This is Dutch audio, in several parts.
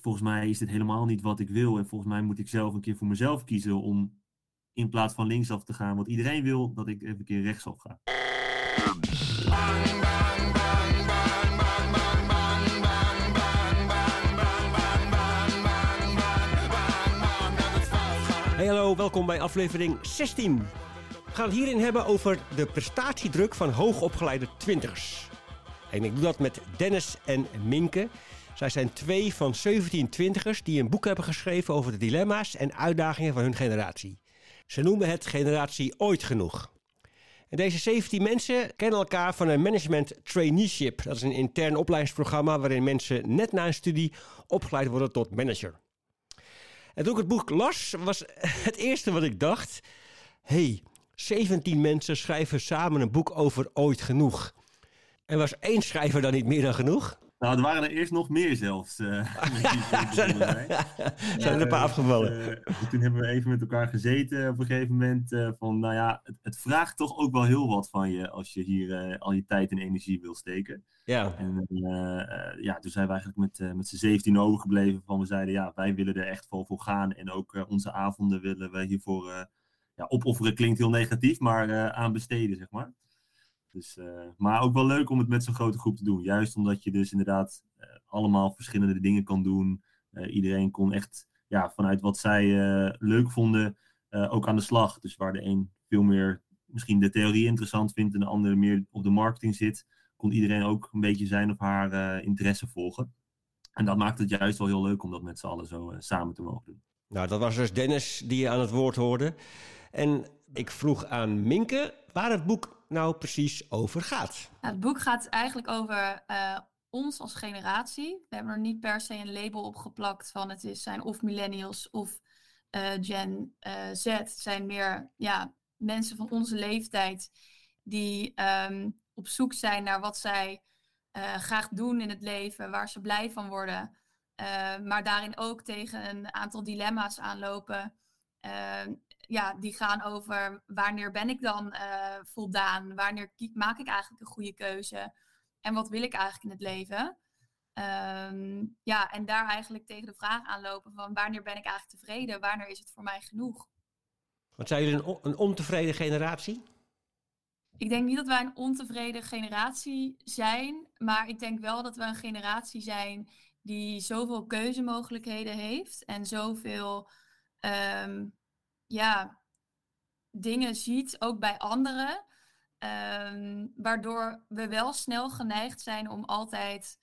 volgens mij is dit helemaal niet wat ik wil. En volgens mij moet ik zelf een keer voor mezelf kiezen om in plaats van linksaf te gaan. Want iedereen wil dat ik even een keer rechtsaf ga. Hey hallo, welkom bij aflevering 16. We gaan het hierin hebben over de prestatiedruk van hoogopgeleide twintigers. En ik doe dat met Dennis en Minke. Zij zijn twee van 17 twintigers die een boek hebben geschreven over de dilemma's en uitdagingen van hun generatie. Ze noemen het Generatie Ooit Genoeg. En deze 17 mensen kennen elkaar van een management traineeship. Dat is een intern opleidingsprogramma waarin mensen net na een studie opgeleid worden tot manager. En toen ik het boek las, was het eerste wat ik dacht: hey, 17 mensen schrijven samen een boek over ooit genoeg. En was één schrijver dan niet meer dan genoeg? Nou, er waren er eerst nog meer zelfs. Uh, zijn er een paar afgevallen. Uh, toen hebben we even met elkaar gezeten op een gegeven moment. Uh, van, nou ja, het, het, vraagt toch ook wel heel wat van je als je hier al je tijd en energie wil steken. Ja. En ja, toen zijn we eigenlijk met, met z'n 17 overgebleven. Van we zeiden, ja, wij willen er echt voor, voor gaan. En ook onze avonden willen we hiervoor ja, opofferen. Klinkt heel negatief, maar aan besteden, zeg maar. Dus, uh, maar ook wel leuk om het met zo'n grote groep te doen. Juist omdat je dus inderdaad uh, allemaal verschillende dingen kan doen. Uh, iedereen kon echt ja, vanuit wat zij leuk vonden ook aan de slag. Dus waar de een veel meer misschien de theorie interessant vindt en de andere meer op de marketing zit, kon iedereen ook een beetje zijn of haar interesse volgen. En dat maakt het juist wel heel leuk om dat met z'n allen zo samen te mogen doen. Nou, dat was dus Dennis die je aan het woord hoorde. En ik vroeg aan Minke waar het boek nou precies over gaat. Nou, het boek gaat eigenlijk over uh, ons als generatie. We hebben er niet per se een label op geplakt van het is, zijn of millennials of uh, Gen uh, Z. Het zijn meer ja, mensen van onze leeftijd die um, op zoek zijn naar wat zij graag doen in het leven, waar ze blij van worden. maar daarin ook tegen een aantal dilemma's aanlopen ja, die gaan over wanneer ben ik dan uh, voldaan? Wanneer maak ik eigenlijk een goede keuze? En wat wil ik eigenlijk in het leven? Um, ja, en daar eigenlijk tegen de vraag aanlopen van wanneer ben ik eigenlijk tevreden? Wanneer is het voor mij genoeg? Wat zijn jullie een, een ontevreden generatie? Ik denk niet dat wij een ontevreden generatie zijn, maar ik denk wel dat we een generatie zijn die zoveel keuzemogelijkheden heeft en zoveel um, ja, dingen ziet, ook bij anderen. Ehm, waardoor we wel snel geneigd zijn om altijd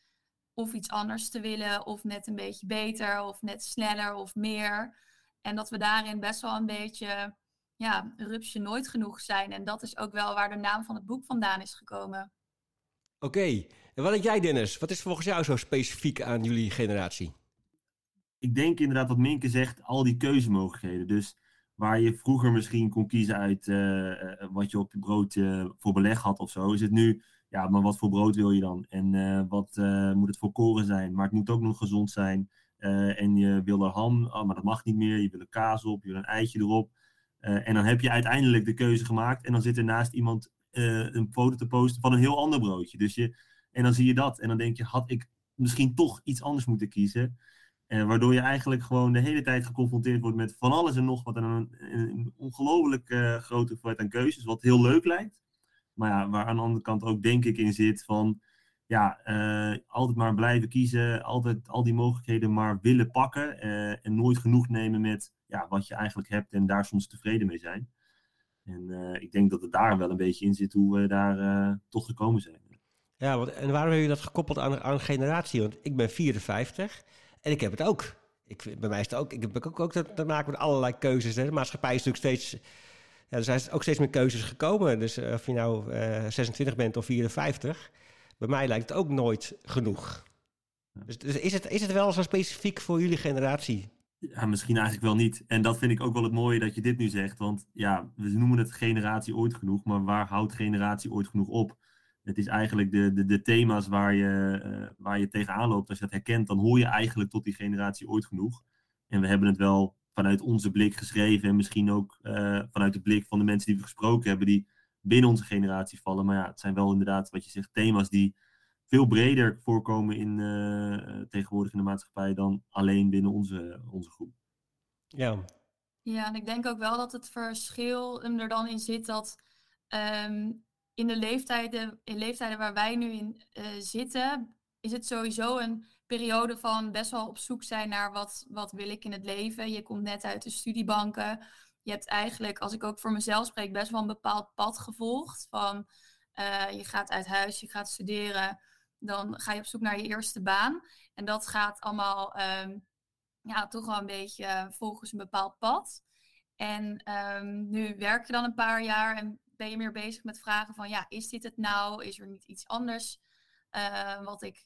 of iets anders te willen, of net een beetje beter, of net sneller of meer. En dat we daarin best wel een beetje, ja, rupsje nooit genoeg zijn. En dat is ook wel waar de naam van het boek vandaan is gekomen. Oké, en wat denk jij Dennis? Wat is volgens jou zo specifiek aan jullie generatie? Ik denk inderdaad wat Minke zegt, al die keuzemogelijkheden. Dus waar je vroeger misschien kon kiezen uit uh, wat je op je brood uh, voor beleg had of zo, is het nu, ja, maar wat voor brood wil je dan? En wat moet het voor koren zijn? Maar het moet ook nog gezond zijn. en je wil er ham, oh, maar dat mag niet meer. Je wil er kaas op, je wil een eitje erop. en dan heb je uiteindelijk de keuze gemaakt. En dan zit er naast iemand een foto te posten van een heel ander broodje. Dus je, en dan zie je dat. En dan denk je, had ik misschien toch iets anders moeten kiezen? En waardoor je eigenlijk gewoon de hele tijd geconfronteerd wordt met van alles en nog wat. En een, ongelooflijk uh, grote hoeveelheid aan keuzes, wat heel leuk lijkt. Maar ja, waar aan de andere kant ook denk ik in zit van... Ja, uh, altijd maar blijven kiezen, altijd al die mogelijkheden maar willen pakken. En nooit genoeg nemen met ja, wat je eigenlijk hebt en daar soms tevreden mee zijn. En ik denk dat het daar wel een beetje in zit hoe we daar toch gekomen zijn. Ja, want, en waarom heb je dat gekoppeld aan, aan generatie? Want ik ben 54 en ik heb het ook. Ik, bij mij is het ook. Ik heb ook, ook te, maken met allerlei keuzes. Hè. De maatschappij is natuurlijk steeds. Ja, er zijn ook steeds meer keuzes gekomen. Dus uh, of je nou uh, eh, 26 bent of 54. Bij mij lijkt het ook nooit genoeg. Dus, dus, is, het, is het wel zo specifiek voor jullie generatie? Ja, misschien eigenlijk wel niet. En dat vind ik ook wel het mooie dat je dit nu zegt. Want ja, we noemen het generatie ooit genoeg. Maar waar houdt generatie ooit genoeg op? Het is eigenlijk de, de, de thema's waar je, uh, waar je tegenaan loopt. Als je dat herkent, dan hoor je eigenlijk tot die generatie ooit genoeg. En we hebben het wel vanuit onze blik geschreven. En misschien ook uh, vanuit de blik van de mensen die we gesproken hebben, die binnen onze generatie vallen. Maar ja, het zijn wel inderdaad, wat je zegt, thema's die veel breder voorkomen in, tegenwoordig in de maatschappij dan alleen binnen onze, onze groep. Ja. Ja, en ik denk ook wel dat het verschil er dan in zit dat ehm, in de leeftijden, in leeftijden waar wij nu in zitten, is het sowieso een periode van best wel op zoek zijn naar wat, wat wil ik in het leven. Je komt net uit de studiebanken. Je hebt eigenlijk, als ik ook voor mezelf spreek, best wel een bepaald pad gevolgd. Van uh, je gaat uit huis, je gaat studeren, dan ga je op zoek naar je eerste baan. En dat gaat allemaal um, ja, toch wel een beetje volgens een bepaald pad. En um, nu werk je dan een paar jaar en ben je meer bezig met vragen van, ja, is dit het nou? Is er niet iets anders uh, wat ik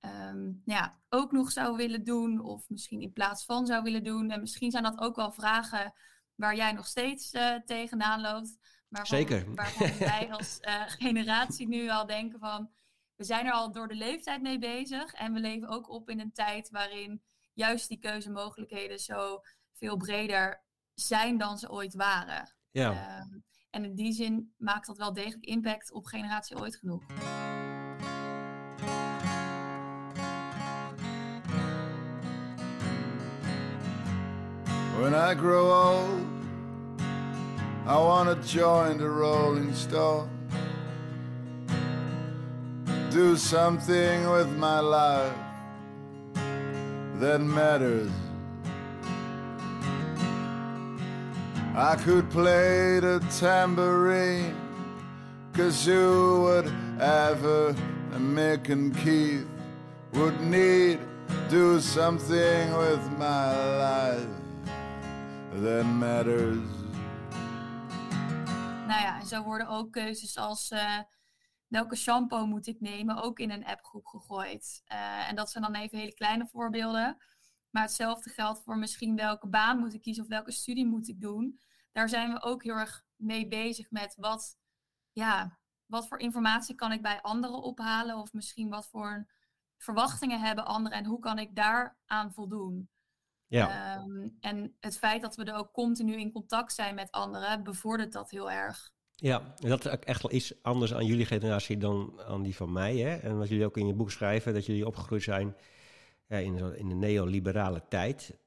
um, ja, ook nog zou willen doen, of misschien in plaats van zou willen doen. En misschien zijn dat ook wel vragen waar jij nog steeds uh, tegenaan loopt. Waarvan, Zeker. Waarvan wij als uh, generatie nu al denken van, we zijn er al door de leeftijd mee bezig. En we leven ook op in een tijd waarin juist die keuzemogelijkheden zo veel breder zijn dan ze ooit waren. Ja. Um, en in die zin maakt dat wel degelijk impact op generatie ooit genoeg. When I grow old, I want to join the Rolling Stone. Do something with my life that matters. I could play the tambourine, cause who would ever, Mick and Keith, would need do something with my life that matters. Nou ja, en zo worden ook keuzes als uh, welke shampoo moet ik nemen ook in een appgroep gegooid. Uh, en dat zijn dan even hele kleine voorbeelden. Maar hetzelfde geldt voor misschien welke baan moet ik kiezen of welke studie moet ik doen. Daar zijn we ook heel erg mee bezig met wat, ja, wat voor informatie kan ik bij anderen ophalen. Of misschien wat voor verwachtingen hebben anderen en hoe kan ik daaraan voldoen. Ja. Ehm, en het feit dat we er ook continu in contact zijn met anderen, bevordert dat heel erg. Ja, en dat is echt wel iets anders aan jullie generatie dan aan die van mij. Hè? En wat jullie ook in je boek schrijven, dat jullie opgegroeid zijn ja, in, in de neoliberale tijd.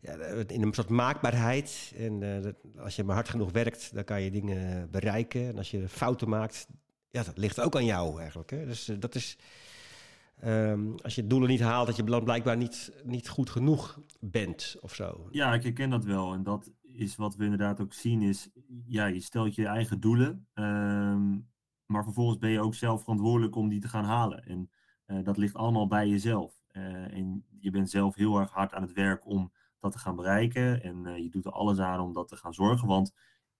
Ja, in een soort maakbaarheid. En uh, als je maar hard genoeg werkt, dan kan je dingen bereiken. En als je fouten maakt, ja, dat ligt ook aan jou eigenlijk. Hè? Dus uh, dat is Um, als je doelen niet haalt, dat je blijkbaar niet, niet goed genoeg bent of zo. Ja, ik herken dat wel. En dat is wat we inderdaad ook zien, is ja, je stelt je eigen doelen. Um, maar vervolgens ben je ook zelf verantwoordelijk om die te gaan halen. En uh, dat ligt allemaal bij jezelf. Uh, en je bent zelf heel erg hard aan het werk om dat te gaan bereiken. En uh, je doet er alles aan om dat te gaan zorgen. Want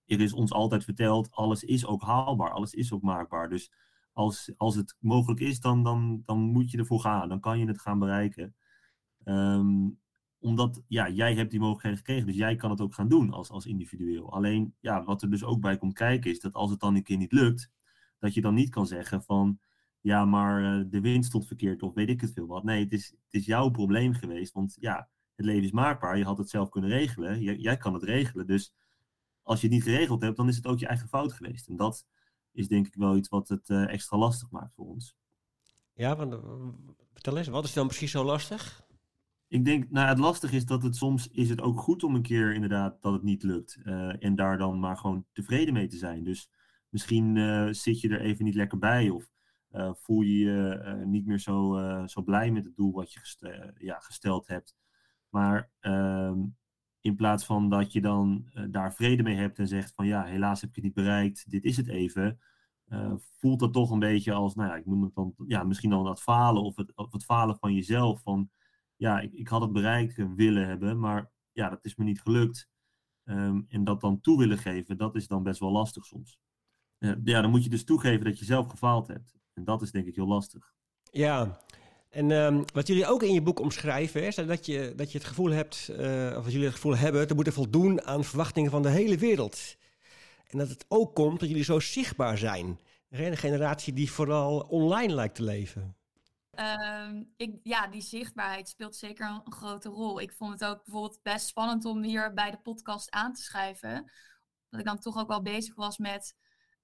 er is ons altijd verteld, alles is ook haalbaar, alles is ook maakbaar. Dus als, als het mogelijk is, dan, dan, dan moet je ervoor gaan. Dan kan je het gaan bereiken. Um, omdat ja, jij hebt die mogelijkheden gekregen, dus jij kan het ook gaan doen als, als individueel. Alleen ja, wat er dus ook bij komt kijken is dat als het dan een keer niet lukt, dat je dan niet kan zeggen van ja, maar uh, de wind stond verkeerd of weet ik het veel wat. Nee, het is, het is jouw probleem geweest, want ja, het leven is maakbaar. Je had het zelf kunnen regelen. Jij, jij kan het regelen. Dus als je het niet geregeld hebt, dan is het ook je eigen fout geweest. En dat, is denk ik wel iets wat het uh, extra lastig maakt voor ons. Ja, want, uh, vertel eens, wat is dan precies zo lastig? Ik denk, nou het lastig is dat het soms is het ook goed om een keer inderdaad dat het niet lukt. Uh, en daar dan maar gewoon tevreden mee te zijn. Dus misschien zit je er even niet lekker bij of voel je je niet meer zo, zo blij met het doel wat je ja, gesteld hebt. Maar ehm, in plaats van dat je dan daar vrede mee hebt en zegt van ja, helaas heb ik het niet bereikt, dit is het even. Voelt dat toch een beetje als, nou ja, ik noem het dan, ja, misschien dan dat falen of het, het falen van jezelf. Van ja, ik, ik had het bereikt willen hebben, maar ja, dat is me niet gelukt. Um, en dat dan toe willen geven, dat is dan best wel lastig soms. Ja, dan moet je dus toegeven dat je zelf gefaald hebt. En dat is denk ik heel lastig. Ja, en um, wat jullie ook in je boek omschrijven, is dat je, dat je het gevoel hebt, uh, of dat jullie het gevoel hebben, te moeten voldoen aan verwachtingen van de hele wereld. En dat het ook komt dat jullie zo zichtbaar zijn. Een generatie die vooral online lijkt te leven. Um, ik, ja, die zichtbaarheid speelt zeker een, een, grote rol. Ik vond het ook bijvoorbeeld best spannend om hier bij de podcast aan te schrijven. Dat ik dan toch ook wel bezig was met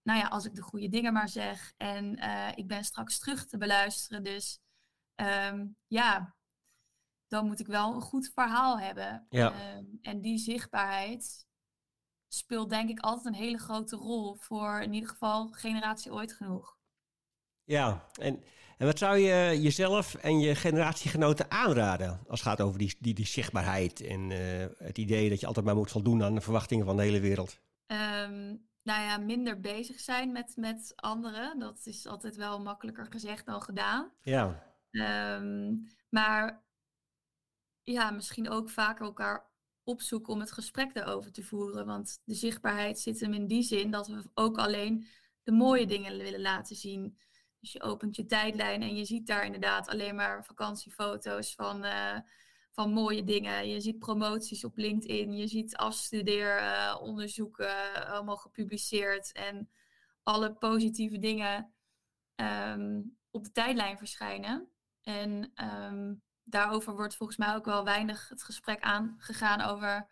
nou ja, als ik de goede dingen maar zeg. En ik ben straks terug te beluisteren. Dus ehm, ja, dan moet ik wel een goed verhaal hebben. Ja. Ehm, en die zichtbaarheid speelt denk ik altijd een hele grote rol voor in ieder geval generatie ooit genoeg. Ja, en, en wat zou je jezelf en je generatiegenoten aanraden als het gaat over die, die, die zichtbaarheid en eh, het idee dat je altijd maar moet voldoen aan de verwachtingen van de hele wereld? Um, nou ja, minder bezig zijn met, met anderen. Dat is altijd wel makkelijker gezegd dan gedaan. Ja. Ehm, maar ja, misschien ook vaker elkaar opzoeken om het gesprek daarover te voeren. Want de zichtbaarheid zit hem in die zin dat we ook alleen de mooie dingen willen laten zien. Dus je opent je tijdlijn en je ziet daar inderdaad alleen maar vakantiefoto's van, uh, van mooie dingen. Je ziet promoties op LinkedIn, je ziet afstudeeronderzoeken uh, allemaal gepubliceerd en alle positieve dingen um, op de tijdlijn verschijnen. En um, daarover wordt volgens mij ook wel weinig het gesprek aangegaan over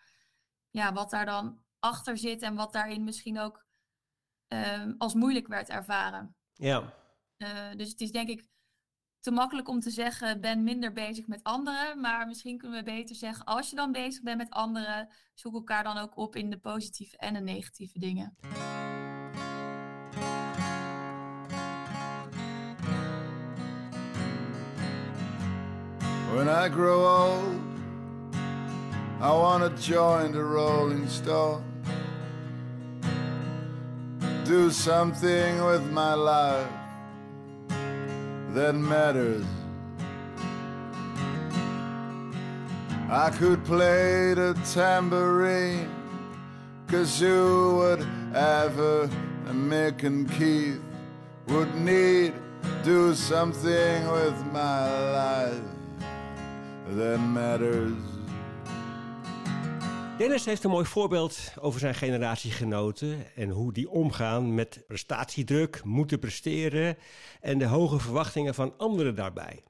ja, wat daar dan achter zit en wat daarin misschien ook um, als moeilijk werd ervaren. Ja. Uh, dus het is denk ik te makkelijk om te zeggen, ben minder bezig met anderen. Maar misschien kunnen we beter zeggen, als je dan bezig bent met anderen, zoek elkaar dan ook op in de positieve en de negatieve dingen. When I grow old, I want to join the Rolling Stones. Do something with my life that matters. I could play the tambourine, kazoo, whatever, and Mick and Keith would need. Do something with my life that matters. Dennis heeft een mooi voorbeeld over zijn generatiegenoten en hoe die omgaan met prestatiedruk, moeten presteren en de hoge verwachtingen van anderen daarbij.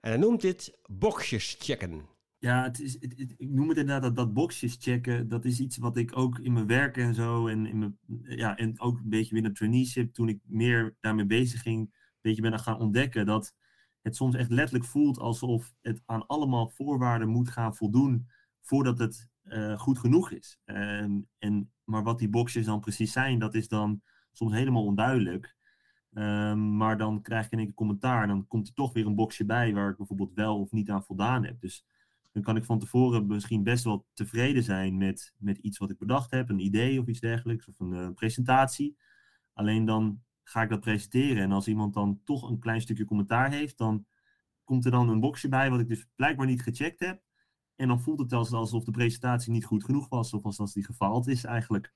En hij noemt dit boxjes checken. Ja, het is, ik noem het inderdaad dat, dat boxjes checken. Dat is iets wat ik ook in mijn werk en zo en, in mijn, ja, en ook een beetje binnen traineeship, toen ik meer daarmee bezig ging, een beetje ben gaan ontdekken dat het soms echt letterlijk voelt alsof het aan allemaal voorwaarden moet gaan voldoen voordat het uh, goed genoeg is. En, maar wat die boxjes dan precies zijn, dat is dan soms helemaal onduidelijk. Um, maar dan krijg ik in een commentaar en dan komt er toch weer een boxje bij waar ik bijvoorbeeld wel of niet aan voldaan heb. Dus dan kan ik van tevoren misschien best wel tevreden zijn met, met iets wat ik bedacht heb, een idee of iets dergelijks, of een uh, presentatie. Alleen dan ga ik dat presenteren en als iemand dan toch een klein stukje commentaar heeft, dan komt er dan een boxje bij wat ik dus blijkbaar niet gecheckt heb. En dan voelt het alsof de presentatie niet goed genoeg was, of als die gefaald is eigenlijk.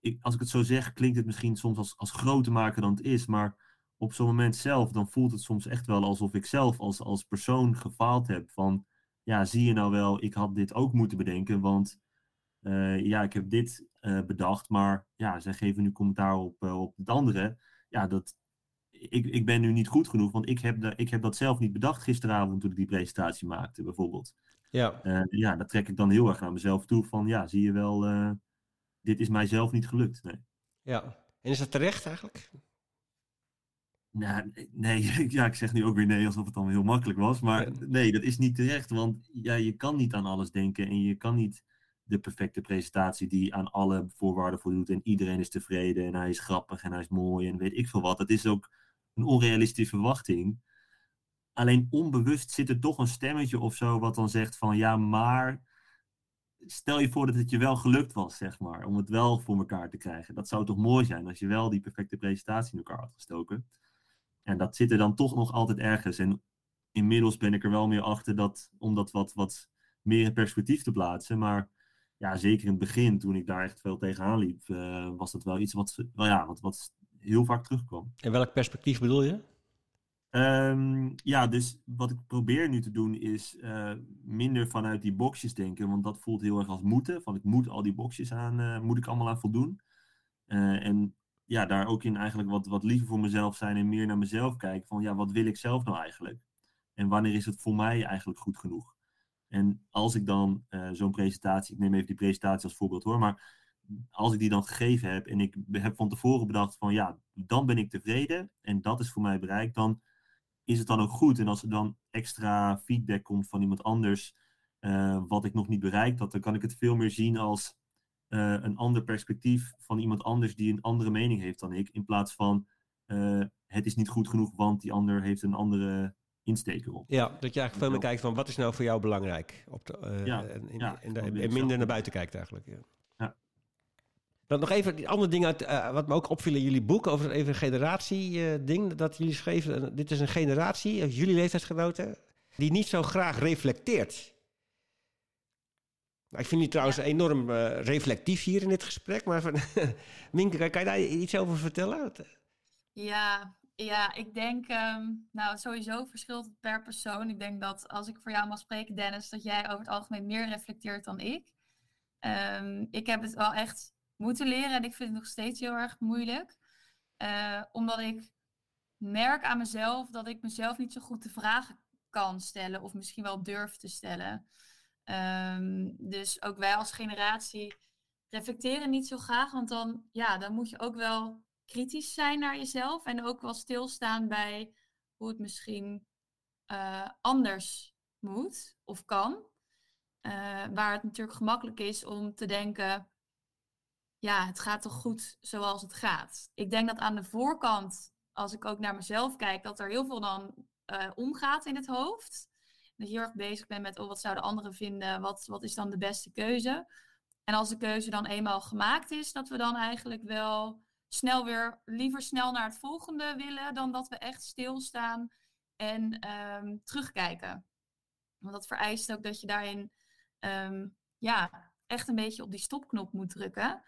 Ik, als ik het zo zeg, klinkt het misschien soms als, als groter maken dan het is, maar op zo'n moment zelf, dan voelt het soms echt wel alsof ik zelf als, als persoon gefaald heb. Van, ja, zie je nou wel, ik had dit ook moeten bedenken, want uh, ja, ik heb dit uh, bedacht, maar ja, zij geven nu commentaar op, uh, op het andere. Ja, dat, ik, ik ben nu niet goed genoeg, want ik heb, de, ik heb dat zelf niet bedacht gisteravond toen ik die presentatie maakte, bijvoorbeeld. Ja. Uh, ja, dat trek ik dan heel erg naar mezelf toe. Van ja, zie je wel, uh, dit is mijzelf niet gelukt. Nee. Ja, en is dat terecht eigenlijk? Nou, nee, ja, ik zeg nu ook weer nee alsof het dan heel makkelijk was. Maar nee, dat is niet terecht. Want ja, je kan niet aan alles denken. En je kan niet de perfecte presentatie die aan alle voorwaarden voldoet. En iedereen is tevreden. En hij is grappig en hij is mooi. En weet ik veel wat. Dat is ook een onrealistische verwachting. Alleen onbewust zit er toch een stemmetje of zo wat dan zegt van ja, maar stel je voor dat het je wel gelukt was, zeg maar, om het wel voor elkaar te krijgen. Dat zou toch mooi zijn als je wel die perfecte presentatie in elkaar had gestoken. En dat zit er dan toch nog altijd ergens. En inmiddels ben ik er wel meer achter dat, om dat wat, wat meer in perspectief te plaatsen. Maar ja, zeker in het begin, toen ik daar echt veel tegenaan liep, uh, was dat wel iets wat, well ja, wat, wat heel vaak terugkwam. En welk perspectief bedoel je? Um, ja, dus wat ik probeer nu te doen is uh, minder vanuit die boxjes denken, want dat voelt heel erg als moeten. Van ik moet al die boxjes aan, uh, moet ik allemaal aan voldoen. Uh, en ja, daar ook in eigenlijk wat, wat liever voor mezelf zijn en meer naar mezelf kijken. Van ja, wat wil ik zelf nou eigenlijk? En wanneer is het voor mij eigenlijk goed genoeg? En als ik dan zo'n presentatie, ik neem even die presentatie als voorbeeld hoor, maar als ik die dan gegeven heb en ik heb van tevoren bedacht van ja, dan ben ik tevreden en dat is voor mij bereikt, dan is het dan ook goed. En als er dan extra feedback komt van iemand anders, uh, wat ik nog niet bereikt had, dan kan ik het veel meer zien als uh, een ander perspectief van iemand anders die een andere mening heeft dan ik, in plaats van uh, het is niet goed genoeg, want die ander heeft een andere insteek erop. Ja, dat je eigenlijk veel meer kijkt van wat is nou voor jou belangrijk op de, ja, en, in, ja, en minder naar buiten kijkt eigenlijk. Ja. Dan nog even die andere ding uit, uh, wat me ook opviel in jullie boek over even een generatie ding dat jullie schreven. Dit is een generatie, jullie leeftijdsgenoten, die niet zo graag reflecteert. Nou, ik vind je trouwens enorm reflectief hier in dit gesprek. Maar van, Minke, kan je daar iets over vertellen? Ja, ja ik denk, um, nou sowieso verschilt het per persoon. Ik denk dat als ik voor jou mag spreken, Dennis, dat jij over het algemeen meer reflecteert dan ik. Um, ik heb het wel echt moeten leren en ik vind het nog steeds heel erg moeilijk. Uh, omdat ik merk aan mezelf dat ik mezelf niet zo goed de vragen kan stellen of misschien wel durf te stellen. Um, dus ook wij als generatie reflecteren niet zo graag, want dan, ja, dan moet je ook wel kritisch zijn naar jezelf en ook wel stilstaan bij hoe het misschien uh, anders moet of kan. Uh, waar het natuurlijk gemakkelijk is om te denken, ja, het gaat toch goed zoals het gaat. Ik denk dat aan de voorkant, als ik ook naar mezelf kijk, dat er heel veel dan uh, omgaat in het hoofd. Dat je heel erg bezig bent met, oh, wat zouden anderen vinden? Wat, wat is dan de beste keuze? En als de keuze dan eenmaal gemaakt is, dat we dan eigenlijk wel snel weer, liever snel naar het volgende willen, dan dat we echt stilstaan en um, terugkijken. Want dat vereist ook dat je daarin, um, ja, echt een beetje op die stopknop moet drukken.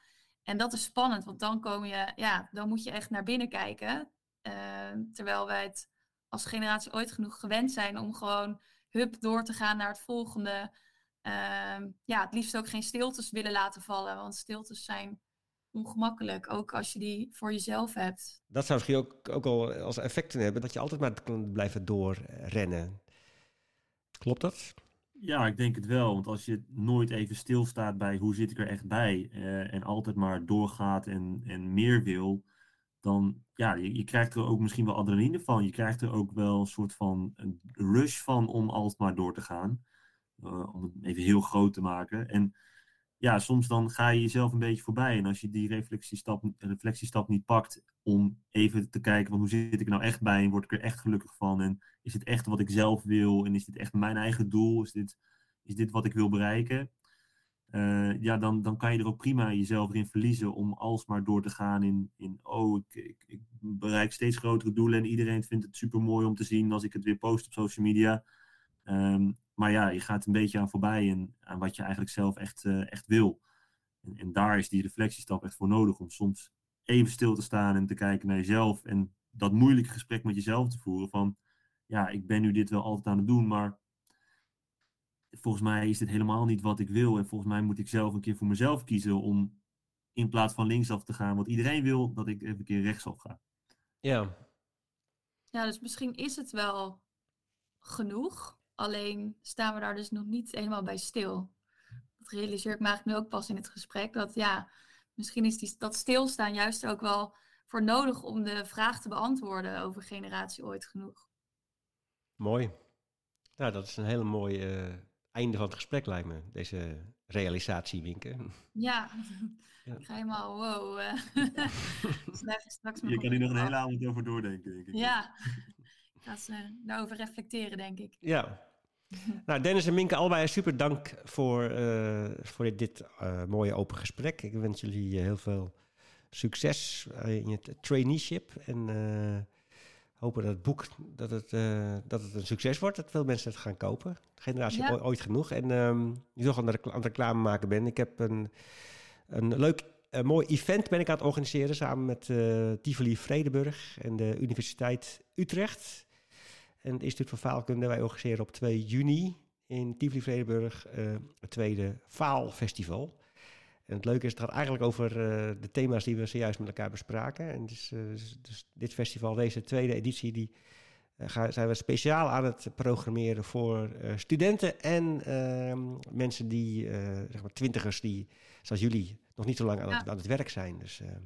En dat is spannend, want dan kom je, ja, dan moet je echt naar binnen kijken. Uh, terwijl wij het als generatie ooit genoeg gewend zijn om gewoon hup door te gaan naar het volgende. Uh, ja, het liefst ook geen stiltes willen laten vallen, want stiltes zijn ongemakkelijk, ook als je die voor jezelf hebt. Dat zou misschien ook, ook al als effecten hebben, dat je altijd maar kan blijven doorrennen. Klopt dat? Ja, ik denk het wel. Want als je nooit even stilstaat bij hoe zit ik er echt bij uh, en altijd maar doorgaat en, en meer wil, dan ja, je, je, krijgt er ook misschien wel adrenaline van. Je krijgt er ook wel een soort van een rush van om altijd maar door te gaan. Uh, om het even heel groot te maken. En ja, soms dan ga je jezelf een beetje voorbij. En als je die reflectiestap, reflectiestap niet pakt om even te kijken van hoe zit ik nou echt bij? En word ik er echt gelukkig van? En is dit echt wat ik zelf wil? En is dit echt mijn eigen doel, is dit, is dit wat ik wil bereiken, uh, ja, dan, dan kan je er ook prima jezelf in verliezen om alsmaar door te gaan in, in oh, ik, ik, bereik steeds grotere doelen en iedereen vindt het super mooi om te zien als ik het weer post op social media. Um, maar ja, je gaat een beetje aan voorbij en aan wat je eigenlijk zelf echt, uh, echt wil. En, en, daar is die reflectiestap echt voor nodig om soms even stil te staan en te kijken naar jezelf en dat moeilijke gesprek met jezelf te voeren van ja, ik ben nu dit wel altijd aan het doen, maar volgens mij is dit helemaal niet wat ik wil. En volgens mij moet ik zelf een keer voor mezelf kiezen om in plaats van linksaf te gaan, wat iedereen wil, dat ik even een keer rechtsaf ga. Ja. Ja, dus misschien is het wel genoeg. Alleen staan we daar dus nog niet helemaal bij stil. Dat realiseer ik me eigenlijk nu ook pas in het gesprek. Dat ja, misschien is die, dat stilstaan juist ook wel voor nodig om de vraag te beantwoorden over generatie ooit genoeg. Mooi. Nou, dat is een hele mooie uh, einde van het gesprek, lijkt me. Deze realisatie, Winken. Ja, ja. ik ga helemaal wow. Uh, straks Je kan hier nog een hele avond over doordenken, denk ik. Ja, ik ga ze daarover reflecteren, denk ik. Ja. Nou, Dennis en Minke, allebei super dank voor, uh, voor dit, dit uh, mooie open gesprek. Ik wens jullie heel veel succes in je traineeship. En hopen dat het boek dat het, uh, dat het een succes wordt. Dat veel mensen het gaan kopen. Generatie ja. ooit genoeg. En um, nu toch aan de, aan de reclame maken ben. Ik heb een, een leuk, een mooi event ben ik aan het organiseren. Samen met uh, Tivoli Vredenburg en de Universiteit Utrecht. En het Instituut voor Faalkunde. Wij organiseren op 2 juni in Tivoli Vredenburg uh, het tweede Faalfestival. En het leuke is, het gaat eigenlijk over uh, de thema's die we zojuist met elkaar bespraken. En dus, uh, dus, dus, dit festival, deze tweede editie, die gaan, zijn we speciaal aan het programmeren voor studenten en ehm, mensen die, zeg maar twintigers die, zoals jullie, nog niet zo lang aan, het, aan het werk zijn. Dus ehm,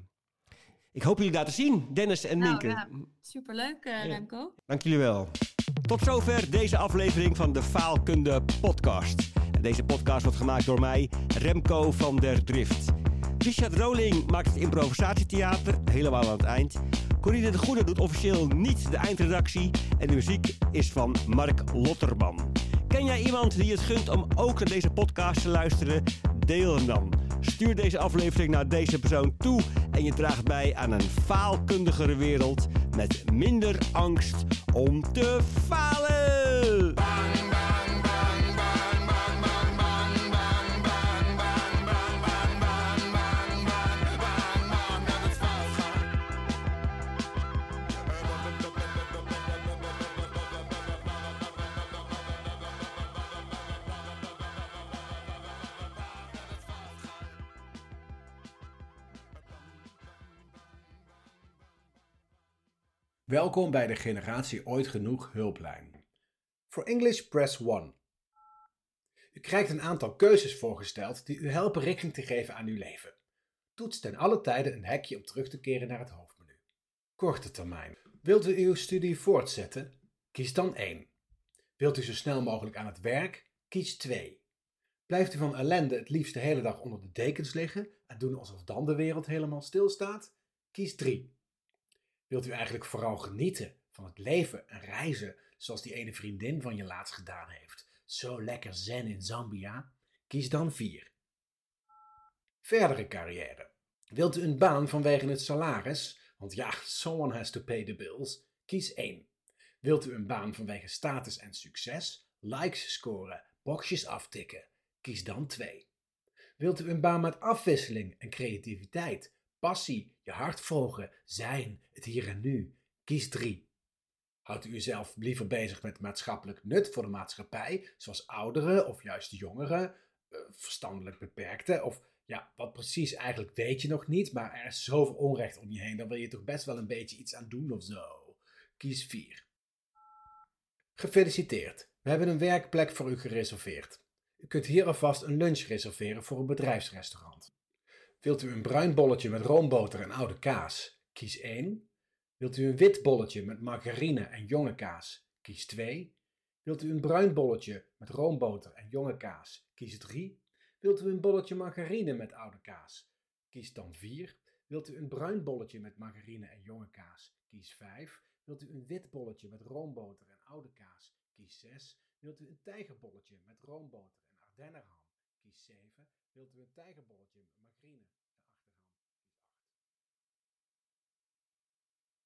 ik hoop jullie daar te zien, Dennis en nou, Minke. Ja, superleuk, uh, Remco. Dank jullie wel. Tot zover deze aflevering van de Faalkunde Podcast. Deze podcast wordt gemaakt door mij, Remco van der Drift. Richard Roling maakt het improvisatietheater, helemaal aan het eind. Corine de Goede doet officieel niet de eindredactie. En de muziek is van Mark Lotterman. Ken jij iemand die het gunt om ook naar deze podcast te luisteren? Deel hem dan. Stuur deze aflevering naar deze persoon toe en je draagt bij aan een faalkundigere wereld met minder angst om te falen. Welkom bij de Generatie Ooit Genoeg hulplijn. Voor English press 1. U krijgt een aantal keuzes voorgesteld die u helpen richting te geven aan uw leven. Toets ten alle tijden een hekje om terug te keren naar het hoofdmenu. Korte termijn. Wilt u uw studie voortzetten? Kies dan 1. Wilt u zo snel mogelijk aan het werk? Kies 2. Blijft u van ellende het liefst de hele dag onder de dekens liggen en doen alsof dan de wereld helemaal stilstaat? Kies 3. Wilt u eigenlijk vooral genieten van het leven en reizen zoals die ene vriendin van je laatst gedaan heeft? Zo lekker zen in Zambia? Kies dan 4. Verdere carrière. Wilt u een baan vanwege het salaris? Want ja, someone has to pay the bills. Kies 1. Wilt u een baan vanwege status en succes? Likes scoren, boxjes aftikken? Kies dan 2. Wilt u een baan met afwisseling en creativiteit? Passie, je hart volgen, zijn, het hier en nu. Kies 3. Houdt u uzelf liever bezig met maatschappelijk nut voor de maatschappij, zoals ouderen of juist jongeren, eh, verstandelijk beperkten, of ja, wat precies eigenlijk weet je nog niet, maar er is zoveel onrecht om je heen, dan wil je toch best wel een beetje iets aan doen of zo. Kies 4. Gefeliciteerd, we hebben een werkplek voor u gereserveerd. U kunt hier alvast een lunch reserveren voor een bedrijfsrestaurant. Wilt u een bruin bolletje met roomboter en oude kaas? Kies 1. Wilt u een wit bolletje met margarine en jonge kaas? Kies 2. Wilt u een bruin bolletje met roomboter en jonge kaas? Kies 3. Wilt u een bolletje margarine met oude kaas? Kies dan 4. Wilt u een bruin bolletje met margarine en jonge kaas? Kies 5. Wilt u een wit bolletje met roomboter en oude kaas? Kies 6. Wilt u een tijgerbolletje met roomboter en ardennerham? Kies 7. Wilt u een tijgerbolletje met margarine